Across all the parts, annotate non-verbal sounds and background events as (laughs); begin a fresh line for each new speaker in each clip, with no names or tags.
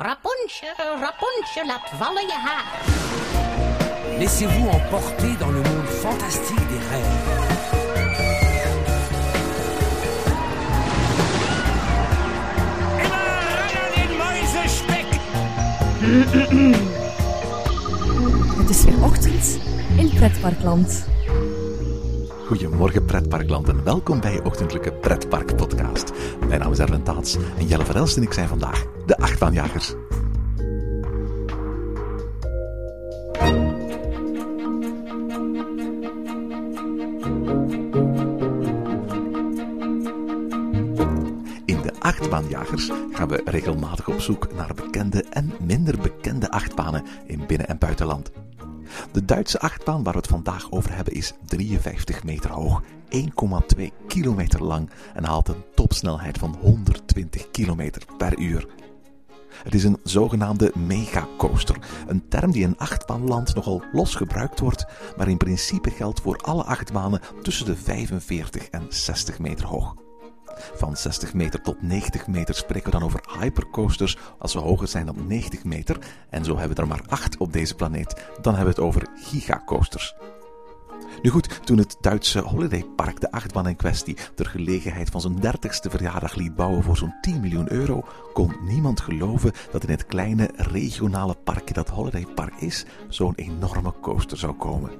Rapunzel, Rapunzel, laat vallen je haar.
Laissez-vous emporter dans le monde fantastique des rêves.
Het is weer ochtend in Pretparkland.
Goedemorgen pretparkland en welkom bij je ochtendelijke pretpark podcast. Mijn naam is Erwin Taats en Jelle Verelst en ik zijn vandaag de achtbaanjagers. In de achtbaanjagers gaan we regelmatig op zoek naar bekende en minder bekende achtbanen in binnen- en buitenland. De Duitse achtbaan waar we het vandaag over hebben is 53 meter hoog, 1,2 kilometer lang en haalt een topsnelheid van 120 kilometer per uur. Het is een zogenaamde megacoaster, een term die in achtbaanland nogal los gebruikt wordt, maar in principe geldt voor alle achtbanen tussen de 45 en 60 meter hoog. Van 60 meter tot 90 meter spreken we dan over hypercoasters als ze hoger zijn dan 90 meter. En zo hebben we er maar 8 op deze planeet. Dan hebben we het over gigacoasters. Nu goed, toen het Duitse holidaypark de achtbaan in kwestie ter gelegenheid van zijn 30ste verjaardag liet bouwen voor zo'n 10 miljoen euro, kon niemand geloven dat in het kleine regionale parkje dat holidaypark is, zo'n enorme coaster zou komen.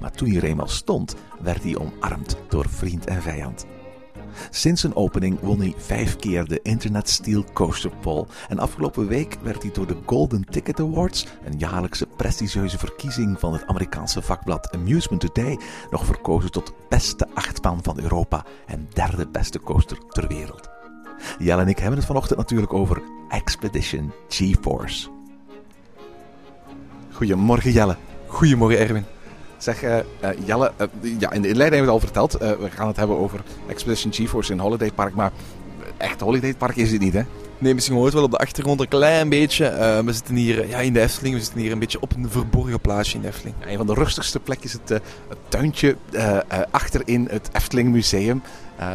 Maar toen hij er eenmaal stond, werd hij omarmd door vriend en vijand. Sinds zijn opening won hij vijf keer de Internet Steel Coaster Poll. En afgelopen week werd hij door de Golden Ticket Awards, een jaarlijkse prestigieuze verkiezing van het Amerikaanse vakblad Amusement Today, nog verkozen tot beste achtbaan van Europa en derde beste coaster ter wereld. Jelle en ik hebben het vanochtend natuurlijk over Expedition GeForce. Goedemorgen Jelle.
Goedemorgen Erwin.
Zeg, eh, eh, Jelle, eh, ja, in de inleiding hebben we het al verteld. We gaan het hebben over Expedition GeForce in Holiday Park. Maar echt Holiday Park is het niet, hè?
Nee, misschien hoort wel op de achtergrond een klein beetje. We zitten hier ja, in de Efteling. We zitten hier een beetje op een verborgen plaatsje in de Efteling.
Ja, een van de rustigste plekjes, het, eh, het tuintje achterin het Efteling Museum.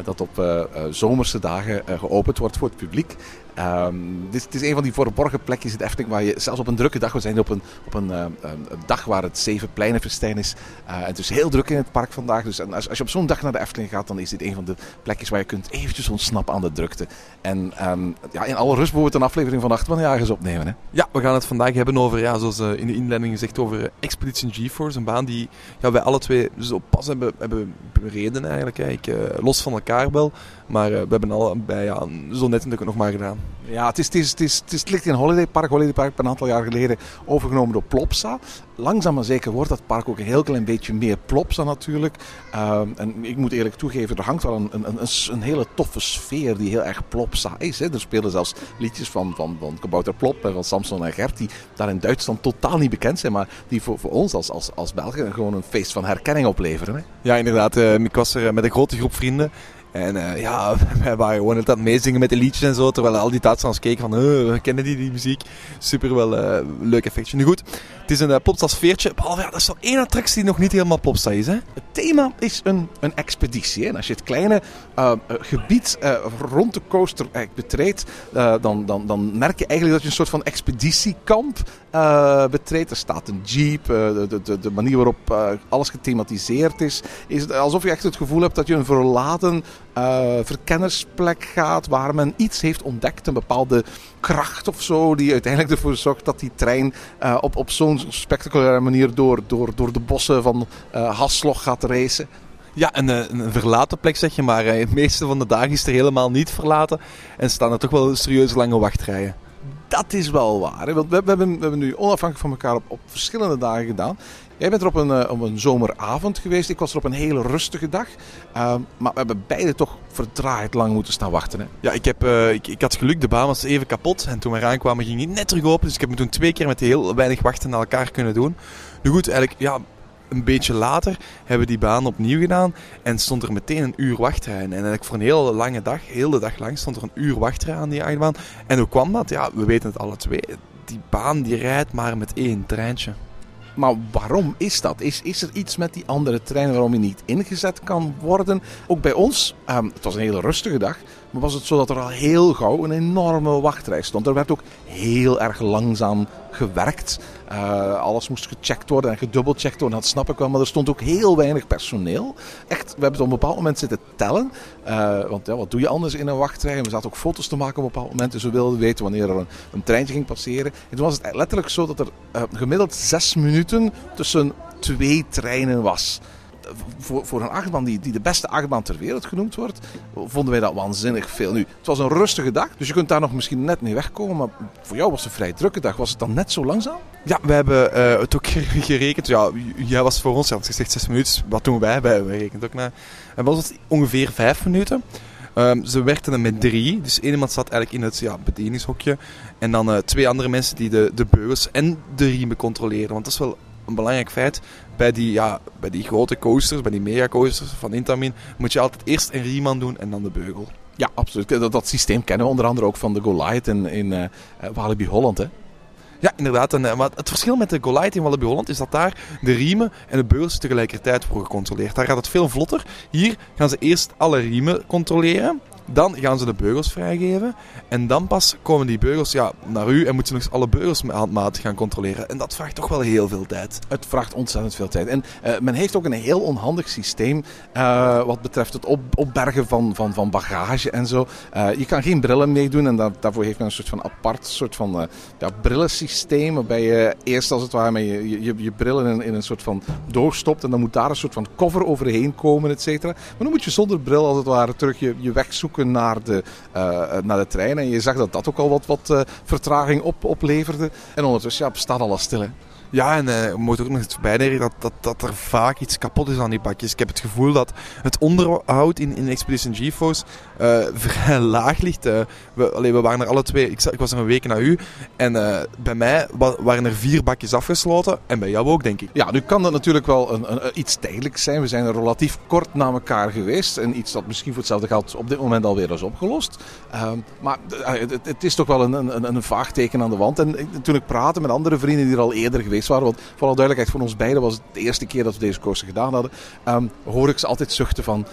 dat op zomerse dagen geopend wordt voor het publiek. Ehm, dit, is- het is een van die verborgen plekjes in de Efteling waar je zelfs op een drukke dag, we zijn op een, op een, eh, een een dag waar het Zevenpleinenfestijn is. eh, en het is heel druk in het park vandaag. Dus als, als je op zo'n dag naar de Efteling gaat, dan is dit een van de plekjes waar je kunt eventjes ontsnappen aan de drukte. En ehm, ja, in alle rust we een aflevering van Achtbaanjagers opnemen. Hè?
Ja, we gaan het vandaag hebben over, ja, zoals eh, in de inleiding gezegd, over eh, Expedition GeForce. Een baan die ja, wij alle twee zo pas hebben, hebben bereden eigenlijk. Eh, los van elkaar wel. Maar eh, we hebben allebei ja, zo net natuurlijk nog maar gedaan.
Ja, het, is, is, is, ligt in Holiday Park. Holiday Park een aantal jaar geleden overgenomen door Plopsa. Langzaam maar zeker wordt dat park ook een heel klein beetje meer Plopsa natuurlijk. Ehm, en ik moet eerlijk toegeven, er hangt wel een, een, een, een hele toffe sfeer die heel erg Plopsa is. Hè. Er spelen zelfs liedjes van, van, van Kabouter Plop en van Samson en Gert die daar in Duitsland totaal niet bekend zijn. Maar die voor, voor ons als, als, als Belgen gewoon een feest van herkenning opleveren. Hè.
Ja, inderdaad. eh, ik was er met een grote groep vrienden. En eh, ja, (laughs) wij waren gewoon het aan meezingen met de liedjes en zo. Terwijl al die Duitsers keken van, "Eh, we kennen die, die muziek. Super wel eh, leuk effectje. Nu goed, het is een uh, Plopsa sfeertje. Behalve, ja, dat is wel één attractie die nog niet helemaal Plopsa is, hè?
Het thema is een, een expeditie. Hè. En als je het kleine uh, uh, gebied rond de coaster betreedt, dan, dan, dan merk je eigenlijk dat je een soort van expeditiekamp betreedt. Er staat een jeep, de, de, de, manier waarop alles gethematiseerd is, is alsof je echt het gevoel hebt dat je een verlaten uh, verkennersplek gaat waar men iets heeft ontdekt, een bepaalde kracht of zo, die uiteindelijk ervoor zorgt dat die trein uh, op, op zo'n spectaculaire manier door, door, door de bossen van uh, Haslog gaat racen.
Ja, een, een, verlaten plek zeg je, maar het meeste van de dagen is er helemaal niet verlaten en staan er toch wel serieus lange wachtrijen.
Dat is wel waar, want we, hebben, we hebben nu onafhankelijk van elkaar op, op verschillende dagen gedaan. Jij bent er op een, uh, op een zomeravond geweest. Ik was er op een hele rustige dag. Uh, maar we hebben beide toch verdraaid lang moeten staan wachten. Hè?
Ja, ik, heb, uh, ik, ik had geluk. De baan was even kapot. En toen we eraan kwamen ging hij net terug open. Dus ik heb me toen twee keer met heel weinig wachten naar elkaar kunnen doen. Nu goed, eigenlijk ja, een beetje later hebben we die baan opnieuw gedaan. En stond er meteen een uur wachtrij. En eigenlijk voor een hele lange dag, heel de dag lang, stond er een uur wachtrij aan die achtbaan. En hoe kwam dat? Ja, we weten het alle twee. Die baan die rijdt maar met één treintje.
Maar waarom is dat? Is, is er iets met die andere treinen waarom je niet ingezet kan worden? Ook bij ons, um, het was een hele rustige dag, maar was het zo dat er al heel gauw een enorme wachtrij stond. Er werd ook heel erg langzaam gewerkt. Uh, alles moest gecheckt worden en gedubbelcheckt worden, dat snap ik wel. Maar er stond ook heel weinig personeel. Echt, we hebben het op een bepaald moment zitten tellen. Uh, want ja, wat doe je anders in een wachtrij? En we zaten ook foto's te maken op een bepaald moment. Dus we wilden weten wanneer er een, een treintje ging passeren. En toen was het letterlijk zo dat er uh, gemiddeld zes minuten tussen twee treinen was voor, voor een achtbaan die, die de beste achtbaan ter wereld genoemd wordt, vonden wij dat waanzinnig veel. Nu, het was een rustige dag, dus je kunt daar nog misschien net mee wegkomen. Maar voor jou was het een vrij drukke dag. Was het dan net zo langzaam?
Ja, we hebben uh, het ook (laughs) gerekend. Ja, jij was voor ons, je had gezegd zes minuten. Wat doen wij? Wij rekenen ook naar. En was het ongeveer vijf minuten. Um, ze werkten er met drie. Dus één iemand zat eigenlijk in het ja, bedieningshokje. En dan uh, twee andere mensen die de, de beugels en de riemen controleerden. Want dat is wel een belangrijk feit. Bij die, ja, bij die grote coasters, bij die mega coasters van Intamin, moet je altijd eerst een riem aan doen en dan de beugel.
Ja, absoluut. Dat, dat systeem kennen we onder andere ook van de Goliath in, in uh, Walibi Holland. Hè?
Ja, inderdaad. En, maar het verschil met de Goliath in Walibi Holland is dat daar de riemen en de beugels tegelijkertijd worden gecontroleerd. Daar gaat het veel vlotter. Hier gaan ze eerst alle riemen controleren. Dan gaan ze de beugels vrijgeven. En dan pas komen die beugels ja, naar u en moeten ze nog eens alle beugels handmatig gaan controleren. En dat vraagt toch wel heel veel tijd.
Het vraagt ontzettend veel tijd. En uh, men heeft ook een heel onhandig systeem uh, wat betreft het op, opbergen van, van, van bagage en zo. Uh, je kan geen brillen meedoen en daar, daarvoor heeft men een soort van apart soort van ja, brillensysteem. Waarbij je eerst als het ware je, je, je brillen in, in, een soort van doorstopt. En dan moet daar een soort van cover overheen komen, et cetera. Maar dan moet je zonder bril als het ware terug je, je weg zoeken naar de, uh, naar de trein. En je zag dat dat ook al wat, wat uh, vertraging op, opleverde. En ondertussen ja, staat alles stil. Hè.
Ja, en uh, we moeten ook nog eens bijleren dat, dat, dat er vaak iets kapot is aan die bakjes. Ik heb het gevoel dat het onderhoud in, in Expedition GeForce uh, (laughs) vrij laag ligt. Uh, we, we waren er alle twee, ik, ik was er een week naar u. En bij mij waren er vier bakjes afgesloten. En bij jou ook, denk ik.
Ja, nu kan dat natuurlijk wel een, een, iets tijdelijks zijn. We zijn er relatief kort na elkaar geweest. En iets dat misschien voor hetzelfde geld op dit moment alweer is opgelost. Ehm, maar het, is toch wel een, een, een vaag teken aan de wand. En toen ik praatte met andere vrienden die er al eerder geweest waren. Want voor alle duidelijkheid, voor ons beiden was het de eerste keer dat we deze coaster gedaan hadden. Um, hoor ik ze altijd zuchten van,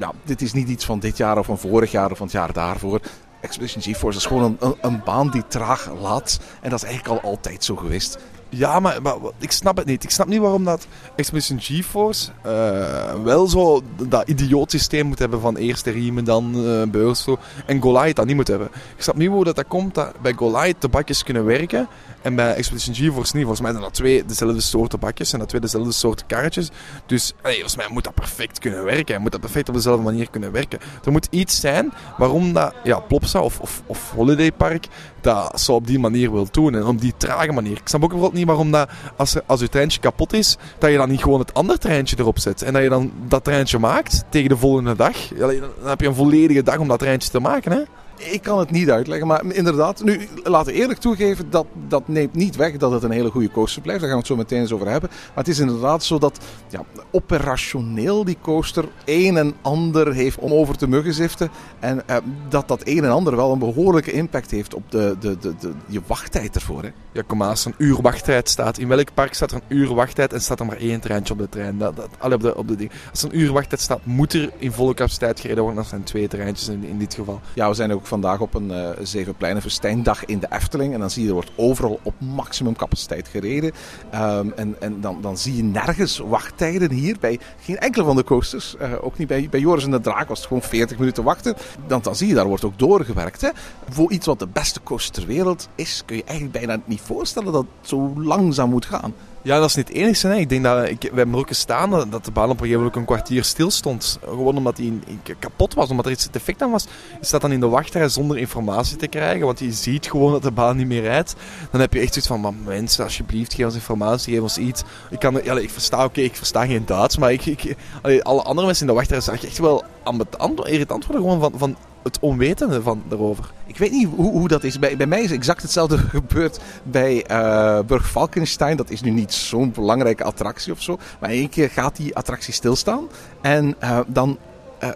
nou, dit is niet iets van dit jaar of van vorig jaar of van het jaar daarvoor. Expedition GeForce is gewoon een, een, een baan die traag laat. En dat is eigenlijk al altijd zo geweest.
Ja, maar, ik snap het niet. Ik snap niet waarom dat Expedition GeForce uh, wel zo dat idioot systeem moet hebben van eerst de riemen, dan uh, beurs zo, en Goliath dat niet moet hebben. Ik snap niet hoe dat, dat komt dat bij Goliath de bakjes kunnen werken en bij Expedition GeForce niet. Volgens mij zijn dat twee dezelfde soorten bakjes en dat twee dezelfde soorten karretjes. Dus volgens mij moet dat perfect kunnen werken. En moet dat perfect op dezelfde manier kunnen werken. Er moet iets zijn waarom dat ja, Plopsa of, of, of Holiday Park dat zo op die manier wil doen. En op die trage manier. Ik snap ook bijvoorbeeld niet waarom dat als, als je treintje kapot is, dat je dan niet gewoon het andere treintje erop zet. En dat je dan dat treintje maakt tegen de volgende dag. Dan heb je een volledige dag om dat treintje te maken. Hè?
Ik kan het niet uitleggen, maar inderdaad, nu laten we eerlijk toegeven, dat, dat neemt niet weg dat het een hele goede coaster blijft. Daar gaan we het zo meteen eens over hebben. Maar het is inderdaad zo dat ja, operationeel die coaster een en ander heeft om over te muggen ziften. En eh, dat dat een en ander wel een behoorlijke impact heeft op de, de, de, de, je wachttijd ervoor. Hè.
Ja, kom maar, als er een uur wachttijd staat, in welk park staat er een uur wachttijd en staat er maar één treintje op de trein? Dat, dat, alle op de, op de ding. Als er een uur wachttijd staat, moet er in volle capaciteit gereden worden. Dat zijn twee treintjes in, in dit geval.
Ja, we zijn ook vandaag op een uh, Zevenpleinen Verstijndag in de Efteling. En dan zie je, er wordt overal op maximum capaciteit gereden. Um, en en dan, dan zie je nergens wachttijden hier bij geen enkele van de coasters. Uh, ook niet bij, bij Joris en de Draak was het gewoon 40 minuten wachten. Dan, dan zie je, daar wordt ook doorgewerkt. Hè. Voor iets wat de beste coaster ter wereld is, kun je eigenlijk bijna niet voorstellen dat het zo langzaam moet gaan.
Ja, dat is niet het enige. Hè. Ik denk dat ik, we hebben er ook gestaan dat de baan op een gegeven moment een kwartier stil stond. Gewoon omdat hij kapot was, omdat er iets defect aan was. Je staat dan in de wachtrij zonder informatie te krijgen, want je ziet gewoon dat de baan niet meer rijdt. Dan heb je echt zoiets van, mensen, alsjeblieft, geef ons informatie, geef ons iets. Ik, kan, ja, ik versta, oké, ik versta geen Duits, maar ik, ik, alle andere mensen in de wachtrij zag echt wel ambetant, irritant worden gewoon van, van het onwetende van daarover.
Ik weet niet hoe, hoe dat is. Bij, bij mij is exact hetzelfde (laughs) gebeurd bij uh, Burg Falkenstein. Dat is nu niet zo'n belangrijke attractie of zo. Maar één keer gaat die attractie stilstaan. En uh, dan eh,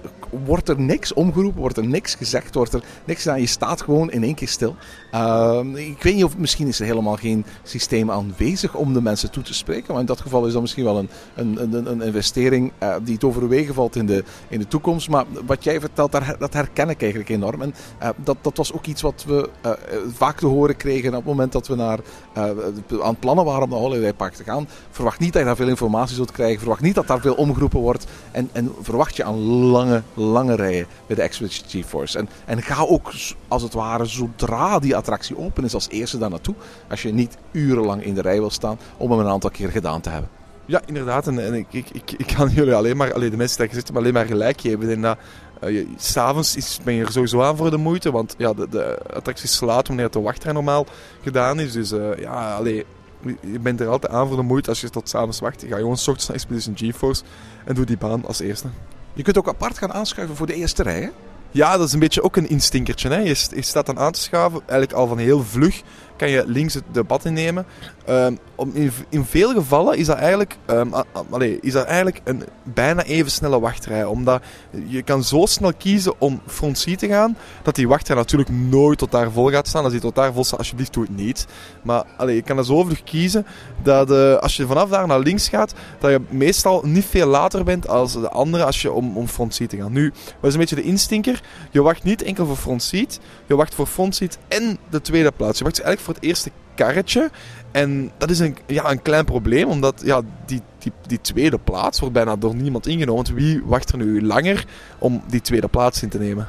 wordt er niks omgeroepen, wordt er niks gezegd, wordt er niks gedaan. Je staat gewoon in één keer stil. Ehm, ik weet niet of misschien is er helemaal geen systeem aanwezig om de mensen toe te spreken. Maar in dat geval is dat misschien wel een, een, een, een investering uh, die het overwegen valt in de, in de toekomst. Maar wat jij vertelt, dat herken ik eigenlijk enorm. En uh, dat, dat was ook iets wat we uh, vaak te horen kregen op het moment dat we naar, aan het plannen waren om naar Holiday Park te gaan. Verwacht niet dat je daar veel informatie zult krijgen. Verwacht niet dat daar veel omgeroepen wordt. En, en verwacht je aan lange, lange rijen bij de Expedition GeForce. En, en ga ook als het ware zodra die attractie open is als eerste daar naartoe. Als je niet urenlang in de rij wil staan om hem een aantal keer gedaan te hebben.
Ja, inderdaad. En, ik, ik, ik, kan jullie alleen maar, alleen de mensen die zitten, maar alleen maar gelijk geven. En dat, uh, s'avonds ben je er sowieso aan voor de moeite, want ja, de, de attractie slaat wanneer de wachtrij normaal gedaan is. Dus uh, ja, allee, je bent er altijd aan voor de moeite als je tot s'avonds wacht. Ga gewoon s ochtends naar Expedition GeForce en doe die baan als eerste.
Je kunt ook apart gaan aanschuiven voor de eerste rij, hè?
Ja, dat is een beetje ook een instinkertje. Hè? Je, staat dan aan te schuiven, eigenlijk al van heel vlug kan je links het debat innemen. Um, in, in veel gevallen is dat eigenlijk, allez, is dat eigenlijk een bijna even snelle wachtrij. Omdat je kan zo snel kiezen om front te gaan, dat die wachtrij natuurlijk nooit tot daar vol gaat staan. Als die tot daar vol staat, alsjeblieft doe het niet. Maar allez, je kan er zo vlug kiezen dat uh, als je vanaf daar naar links gaat, dat je meestal niet veel later bent als de andere als je om, om front te gaan. Nu, wat is een beetje de instinker? Je wacht niet enkel voor front seat, je wacht voor front seat en de tweede plaats. Je wacht eigenlijk voor het eerste karretje. En dat is een, ja, een klein probleem, omdat ja, die, die, die tweede plaats wordt bijna door niemand ingenomen. Want wie wacht er nu langer om die tweede plaats in te nemen?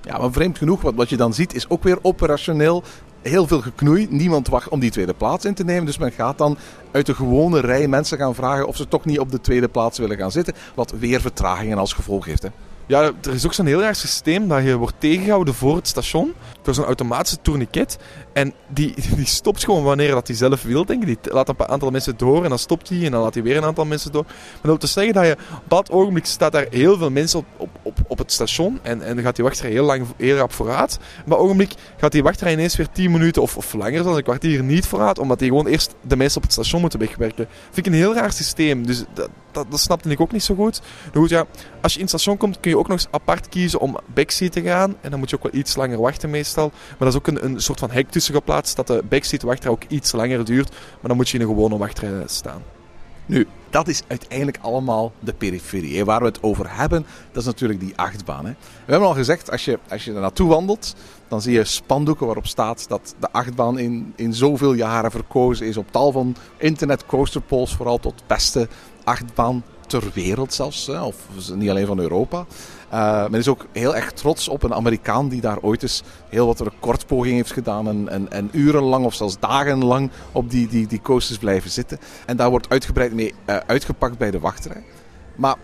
Ja, maar vreemd genoeg, wat, wat je dan ziet, is ook weer operationeel heel veel geknoei. Niemand wacht om die tweede plaats in te nemen. Dus men gaat dan uit de gewone rij mensen gaan vragen of ze toch niet op de tweede plaats willen gaan zitten. Wat weer vertragingen als gevolg heeft. Hè.
Ja, er is ook zo'n heel raar systeem dat je wordt tegengehouden voor het station. Door zo'n automatische tourniquet. En die, die stopt gewoon wanneer dat hij zelf wil, denk ik. Die laat een aantal mensen door en dan stopt hij en dan laat hij weer een aantal mensen door. Maar dat wil te zeggen dat je op dat ogenblik staat daar heel veel mensen op, op, op, op het station. En, en dan gaat die wachtrij heel lang heel rap vooruit. Maar ogenblik gaat die wachtrij ineens weer 10 minuten of, of langer dan een kwartier niet vooruit. Omdat die gewoon eerst de mensen op het station moeten wegwerken. Vind ik een heel raar systeem. Dus dat, dat, dat snapte ik ook niet zo goed. Nou goed, ja, als je in het station komt kun je ook nog eens apart kiezen om backseat te gaan. En dan moet je ook wel iets langer wachten meestal. Maar dat is ook een, een soort van hek tussen geplaatst dat de backseat wachtrij ook iets langer duurt. Maar dan moet je in een gewone wachtrij staan.
Nu, dat is uiteindelijk allemaal de periferie. Waar we het over hebben, dat is natuurlijk die achtbaan. Hè. We hebben al gezegd, als je, als je er naartoe wandelt, dan zie je spandoeken waarop staat dat de achtbaan in, in zoveel jaren verkozen is op tal van internet coasterpolls, vooral tot beste achtbaan ter wereld zelfs, of niet alleen van Europa. Uh, men is ook heel erg trots op een Amerikaan die daar ooit eens heel wat recordpoging heeft gedaan. En, en, en urenlang of zelfs dagenlang op die, die, die coasters blijven zitten. En daar wordt uitgebreid mee uh, uitgepakt bij de wachtrij. Maar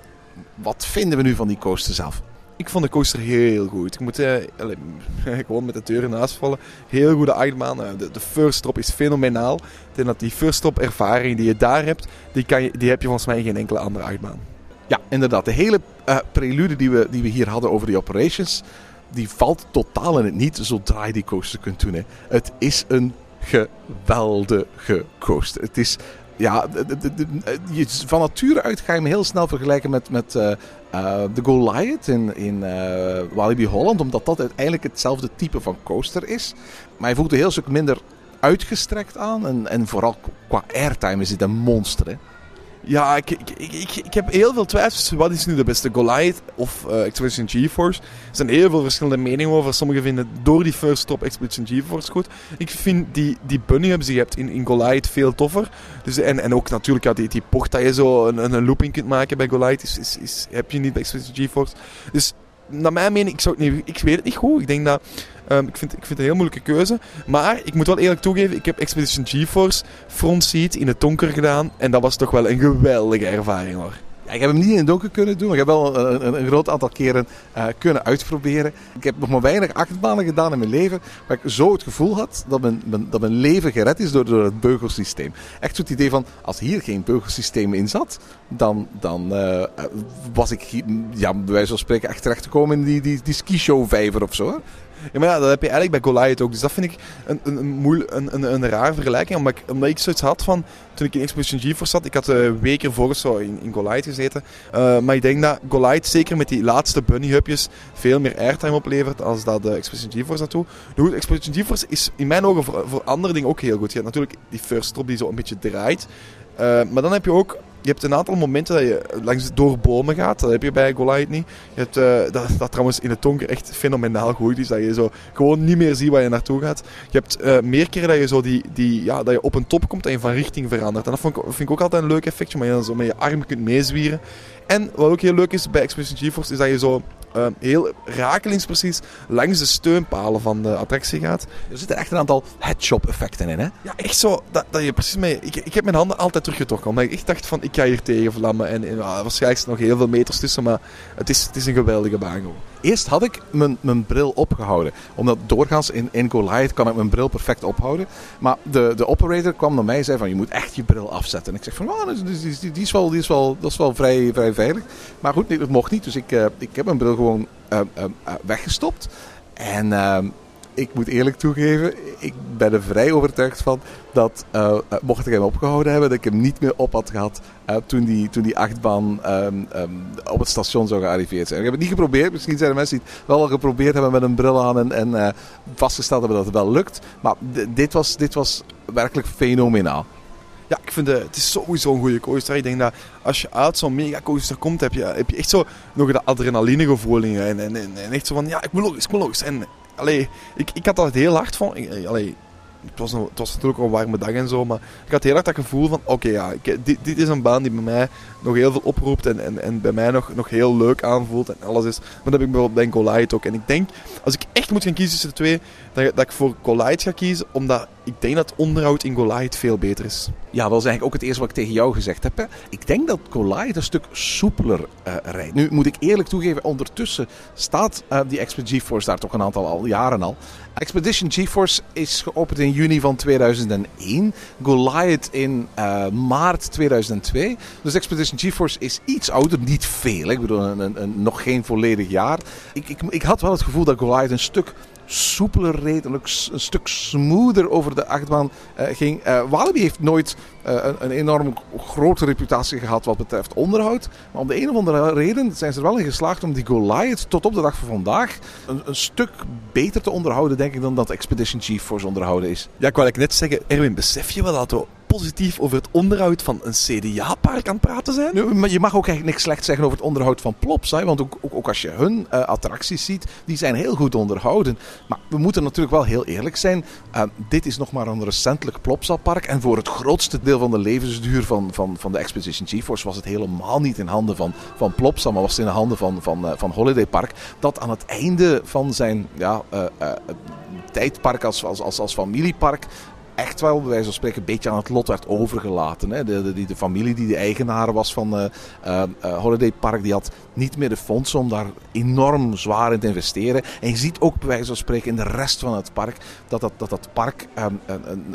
wat vinden we nu van die coaster zelf?
Ik vond de coaster heel goed. Ik moet eh, (laughs) gewoon met de deur naast vallen. Heel goede achtbaan. De, de first drop is fenomenaal. Ik denk dat die first drop ervaring die je daar hebt, die, kan je, die heb je volgens mij in geen enkele andere achtbaan.
Ja, inderdaad. De hele uh, prelude die we, die we hier hadden over die operations, die valt totaal in het niet zodra je die coaster kunt doen. Hè. Het is een geweldige coaster. Het is, ja, je, van nature uit ga je hem heel snel vergelijken met, met uh, de Goliath in, in uh, Walibi Holland, omdat dat uiteindelijk hetzelfde type van coaster is. Maar hij voelt een heel stuk minder uitgestrekt aan en, en vooral qua airtime is dit een monster. Hè.
Ja, ik, ik, ik, ik, heb heel veel twijfels. Wat is nu de beste Goliath of uh, Expedition GeForce? Er zijn heel veel verschillende meningen over. Sommigen vinden door die first stop Expedition GeForce goed. Ik vind die, die bunny hubs die je hebt in, in Goliath veel toffer. Dus, en, en ook natuurlijk ja, die, die pocht dat je zo een, een looping kunt maken bij Goliath is, is, is, heb je niet bij Expedition GeForce. Dus naar mijn mening, ik, zou niet, ik weet het niet goed. Ik denk dat Um, ik, vind, ik vind het een heel moeilijke keuze. Maar ik moet wel eerlijk toegeven, ik heb Expedition GeForce front seat in het donker gedaan. En dat was toch wel een geweldige ervaring hoor.
Ik heb hem niet in het donker kunnen doen, maar ik heb wel een, een, een groot aantal keren uh, kunnen uitproberen. Ik heb nog maar weinig achtbanen gedaan in mijn leven, waar ik zo het gevoel had dat mijn, dat mijn leven gered is door, door het beugelsysteem. Echt zo het idee van, als hier geen beugelsysteem in zat, dan, dan uh, was ik, ja, bij wijze van spreken, echt terecht te komen in die, die, die ski-show vijver of zo.
Ja, maar ja, dat heb je eigenlijk bij Goliath ook. Dus dat vind ik een, een, een, een, een, raar vergelijking. Omdat ik, omdat ik zoiets had van, toen ik in Expedition GeForce zat, ik had een week ervoor zo in, in Goliath gezeten. Eh, maar ik denk dat Goliath zeker met die laatste bunny-hupjes veel meer airtime oplevert als dat de Expedition GeForce dat doet. Goed, Expedition GeForce is in mijn ogen voor, andere dingen ook heel goed. Je hebt natuurlijk die first drop die zo een beetje draait. Eh, maar dan heb je ook je hebt een aantal momenten dat je langs door bomen gaat. Dat heb je bij Goliath niet. Je hebt, eh, dat, dat trouwens in het donker echt fenomenaal goed is. Dat je zo gewoon niet meer ziet waar je naartoe gaat. Je hebt eh, meer keren dat je, zo die, die, ja, dat je op een top komt en je van richting verandert. En dat ik, vind ik ook altijd een leuk effectje. Maar je dan zo met je arm kunt meezwieren. En wat ook heel leuk is bij Expedition GeForce is dat je zo eh, heel rakelingsprecies langs de steunpalen van de attractie gaat.
Er zitten echt een aantal headshot effecten in, hè?
Ja, echt zo. Dat, dat je precies mee... Ik, ik heb mijn handen altijd teruggetrokken. Omdat ik echt dacht van, ik ga hier tegen vlammen. En, en ah, waarschijnlijk is er nog heel veel meters tussen. Maar het is, het is een geweldige baan gewoon.
Eerst had ik mijn, mijn bril opgehouden. Omdat doorgaans in, in Goliath kan ik mijn bril perfect ophouden. Maar de, de operator kwam naar mij en zei van je moet echt je bril afzetten. En ik zeg van oh, die, die, die, die is wel, die is wel, dat is wel vrij, vrij Maar goed, dat mocht niet. Dus ik, eh, ik heb mijn bril gewoon eh, eh, weggestopt. En ik moet eerlijk toegeven, ik ben er vrij overtuigd van dat mocht ik hem opgehouden hebben, dat ik hem niet meer op had gehad eh, toen, die, toen die achtbaan ehm, ehm, op het station zou gearriveerd zijn. Ik heb het niet geprobeerd. Misschien zijn er mensen die het wel al geprobeerd hebben met een bril aan en, en vastgesteld hebben dat het wel lukt. Maar dit, was, dit was werkelijk fenomenaal.
Ja, ik vind het, het is sowieso een goede coaster. Ik denk dat als je uit zo'n mega coaster komt, heb je, heb je echt zo nog dat adrenaline gevoel in je. En, en, en, echt zo van, ja, ik moet nog ik moet nog. En allee, ik, ik had dat heel hard van. Ik, allee, het was, het was natuurlijk een warme dag en zo, maar ik had heel erg dat gevoel van, oké ja, ik, dit, dit is een baan die bij mij nog heel veel oproept en, en, en bij mij nog, nog heel leuk aanvoelt en alles is. Maar dat heb ik bijvoorbeeld bij Goliath ook. En ik denk, als ik echt moet gaan kiezen tussen de twee, dat, dat ik voor Goliath ga kiezen, omdat ik denk dat onderhoud in Goliath veel beter is.
Ja, dat is eigenlijk ook het eerste wat ik tegen jou gezegd heb. Hè. Ik denk dat Goliath een stuk soepeler eh, rijdt. Nu moet ik eerlijk toegeven, ondertussen staat eh, die Expedition GeForce daar toch een aantal al, jaren al. Expedition GeForce is geopend in juni van 2001. Goliath in eh, maart 2002. Dus Expedition GeForce is iets ouder, niet veel. Ik bedoel, een, een, een- nog geen volledig jaar. Ik, ik, ik had wel het gevoel dat Goliath een stuk soepeler reed een stuk smoother over de achtbaan eh, ging. Eh, Walibi heeft nooit eh, een, een enorm grote reputatie gehad wat betreft onderhoud. Maar om de een of andere reden zijn ze er wel in geslaagd om die Goliath tot op de dag van vandaag een, stuk beter te onderhouden, denk ik, dan dat Expedition GeForce onderhouden is.
Ja, ik wou net zeggen, Erwin, besef je wel dat we positief over het onderhoud van een CDA-park aan het praten zijn?
Maar je mag ook eigenlijk niks slecht zeggen over het onderhoud van Plops. Want ook, ook, als je hun eh, attracties ziet, die zijn heel goed onderhouden. Maar we moeten natuurlijk wel heel eerlijk zijn. Eh, dit is nog maar een recentelijk Plopsa-park. En voor het grootste deel van de levensduur van, van, van de Expedition GeForce was het helemaal niet in handen van, van Plopsa, maar was het in de handen van, van, eh, van Holiday Park. Dat aan het einde van zijn ja, tijdpark als, als, als, als familiepark echt wel, bij wijze van spreken, een beetje aan het lot werd overgelaten. Hè. De, de, familie die de eigenaar was van eh eh, eh, Holiday Park, die had niet meer de fondsen om daar enorm zwaar in te investeren. En je ziet ook bij wijze van spreken in de rest van het park dat dat, dat, dat park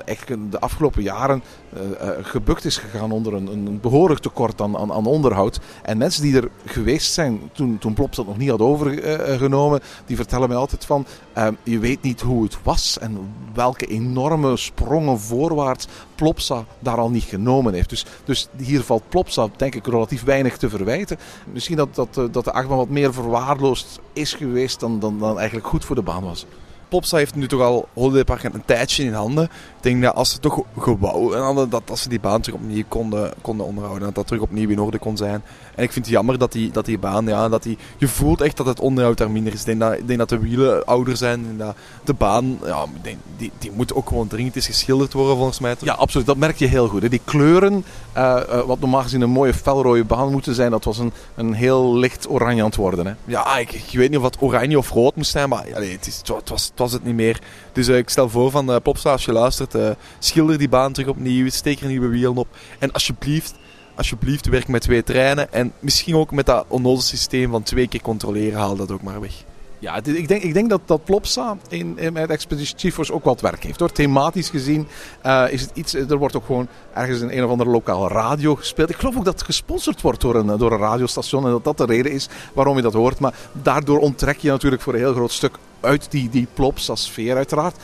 echt de afgelopen jaren eh, gebukt is gegaan onder een, een behoorlijk tekort aan, aan, onderhoud. En mensen die er geweest zijn toen, toen Plops dat nog niet had overgenomen, die vertellen mij altijd van, ehm, je weet niet hoe het was en welke enorme sprongen voorwaarts Plopsa daar al niet genomen heeft. Dus, dus hier valt Plopsa denk ik relatief weinig te verwijten. Misschien dat, dat, eh, dat de achtbaan wat meer verwaarloosd is geweest dan, dan, dan eigenlijk goed voor de baan was.
Popsa heeft nu toch al Holiday Park een tijdje in handen. Denk dat als ze toch gewou hadden, dat als ze die baan terug opnieuw konden, konden onderhouden, dat dat terug opnieuw in orde kon zijn. En ik vind het jammer dat die, dat die baan, ja, dat die, je voelt echt dat het onderhoud daar minder is. Ik denk dat, ik denk dat de wielen ouder zijn. Denk dat de baan, ja, ik denk, die, die moet ook gewoon dringend eens geschilderd worden volgens mij.
Ja, absoluut. Dat merk je heel goed. Hè. Die kleuren, eh, eh, wat normaal gezien een mooie felrode baan moeten zijn, dat was een, een heel licht oranje aan het worden. Hè.
Ja, ik, ik weet niet of het oranje of rood moest zijn, maar allee, het, is, het, was, het was het niet meer. Dus eh, ik stel voor van Popstar, als je luistert, eh, schilder die baan terug opnieuw, steek er nieuwe wielen op. En alsjeblieft, alsjeblieft, werk met twee treinen. En misschien ook met dat onnozel systeem van twee keer controleren, haal dat ook maar weg.
Ja, ik denk, ik denk dat, dat Plopsa in, in, met Expedition GeForce ook wat werk heeft. Hoor. Thematisch gezien eh, is het iets... Er wordt ook gewoon ergens in een of andere lokale radio gespeeld. Ik geloof ook dat het gesponsord wordt door een, door een radiostation. En dat dat de reden is waarom je dat hoort. Maar daardoor onttrek je natuurlijk voor een heel groot stuk uit die, die Plopsa-sfeer uiteraard.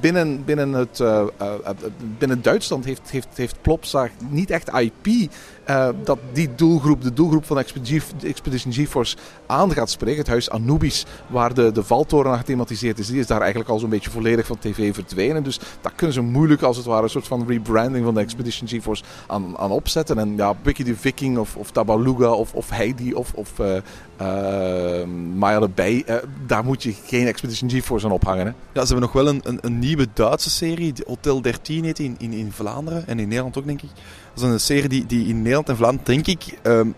Binnen, binnen, het, uh, uh, binnen Duitsland heeft, heeft, heeft Plopsa niet echt IP dat die doelgroep, de doelgroep van Expedition GeForce aan gaat spreken. Het huis Anubis, waar de, de valtoren aan gethematiseerd is, die is daar eigenlijk al zo'n beetje volledig van tv verdwenen. Dus daar kunnen ze moeilijk als het ware een soort van rebranding van de Expedition GeForce aan, aan opzetten. En ja, Bucky the Viking of, of Tabaluga of, of Heidi of, of Maya de Bij, daar moet je geen Expedition GeForce aan ophangen.
Ja, ze hebben nog wel een, een, een nieuwe Duitse serie, Hotel 13 heet in, in, in Vlaanderen en in Nederland ook denk ik. Dat is een serie die, die in Nederland en Vlaanderen, denk ik, um,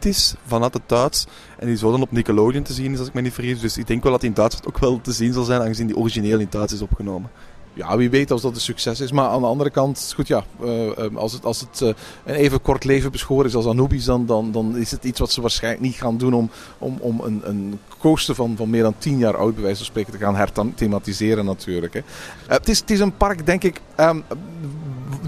is vanuit het Duits. En die zo dan op Nickelodeon te zien is, als ik me niet vergis. Dus ik denk wel dat die in Duitsland ook wel te zien zal zijn, aangezien die origineel in Duits is opgenomen.
Ja, wie weet als dat een succes is. Maar aan de andere kant, goed ja, uh, als het, als het uh, een even kort leven beschoren is als Anubis, dan, dan, dan is het iets wat ze waarschijnlijk niet gaan doen om, om, om een, een coaster van, van meer dan tien jaar oud, bij wijze van spreken, te gaan herthematiseren natuurlijk. Hè. Uh, het, is, het is een park, denk ik, um,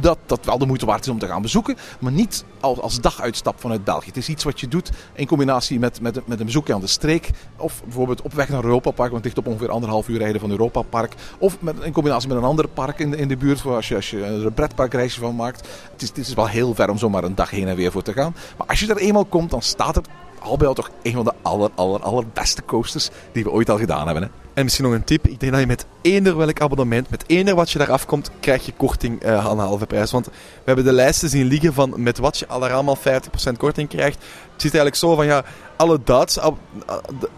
dat, dat wel de moeite waard is om te gaan bezoeken. Maar niet als, als daguitstap vanuit België. Het is iets wat je doet in combinatie met, met, met een bezoekje aan de streek. Of bijvoorbeeld op weg naar Europa Park, want het ligt op ongeveer anderhalf uur rijden van Europa Park. Of met, in combinatie met een ander park in de, in de buurt, als je, als je een pretparkreisje van maakt. Het is, het is wel heel ver om zomaar een dag heen en weer voor te gaan. Maar als je er eenmaal komt, dan staat er al bij al toch een van de aller, aller, allerbeste coasters die we ooit al gedaan hebben. Hè?
En misschien nog een tip. Ik denk dat je met eender welk abonnement, met eender wat je daar afkomt, krijg je korting uh, aan de halve prijs. Want we hebben de lijsten zien liggen van met wat je allemaal 50% korting krijgt. Het zit eigenlijk zo van ja, alle Duitse ab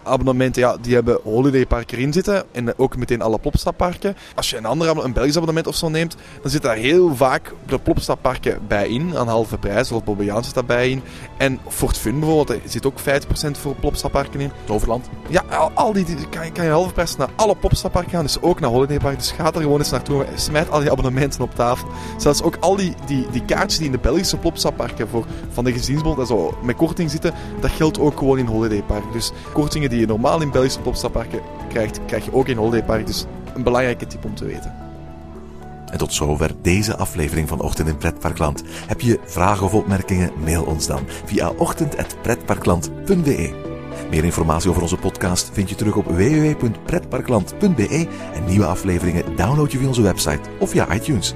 abonnementen, ja, die hebben Holiday Park erin zitten. En ook meteen alle Plopstapparken. Als je een ander een Belgisch abonnement of zo neemt, dan zit daar heel vaak de Plopstapparken bij in. Aan halve prijs. Zoals Bobbejaans zit daarbij in. En Fort Fun bijvoorbeeld, er zit ook 50% voor Plopstapparken in.
Overland.
Ja, al, al die, die kan, kan je halve prijs naar alle Plopstapparken gaan. Dus ook naar Holiday Park. Dus ga er gewoon eens naartoe. Smijt al die abonnementen op tafel. Zelfs ook al die, die, die kaartjes die in de Belgische Plopstapparken voor van de gezinsbond en zo met korting zitten, dat geldt ook gewoon in Holiday Park. Dus kortingen die je normaal in Belgische Plopstapparken krijgt, krijg je ook in Holiday Park. Dus een belangrijke tip om te weten.
En tot zover deze aflevering van Ochtend in Pretparkland. Heb je vragen of opmerkingen? Mail ons dan via ochtend.pretparkland.be. Meer informatie over onze podcast vind je terug op www.pretparkland.be en nieuwe afleveringen download je via onze website of via iTunes.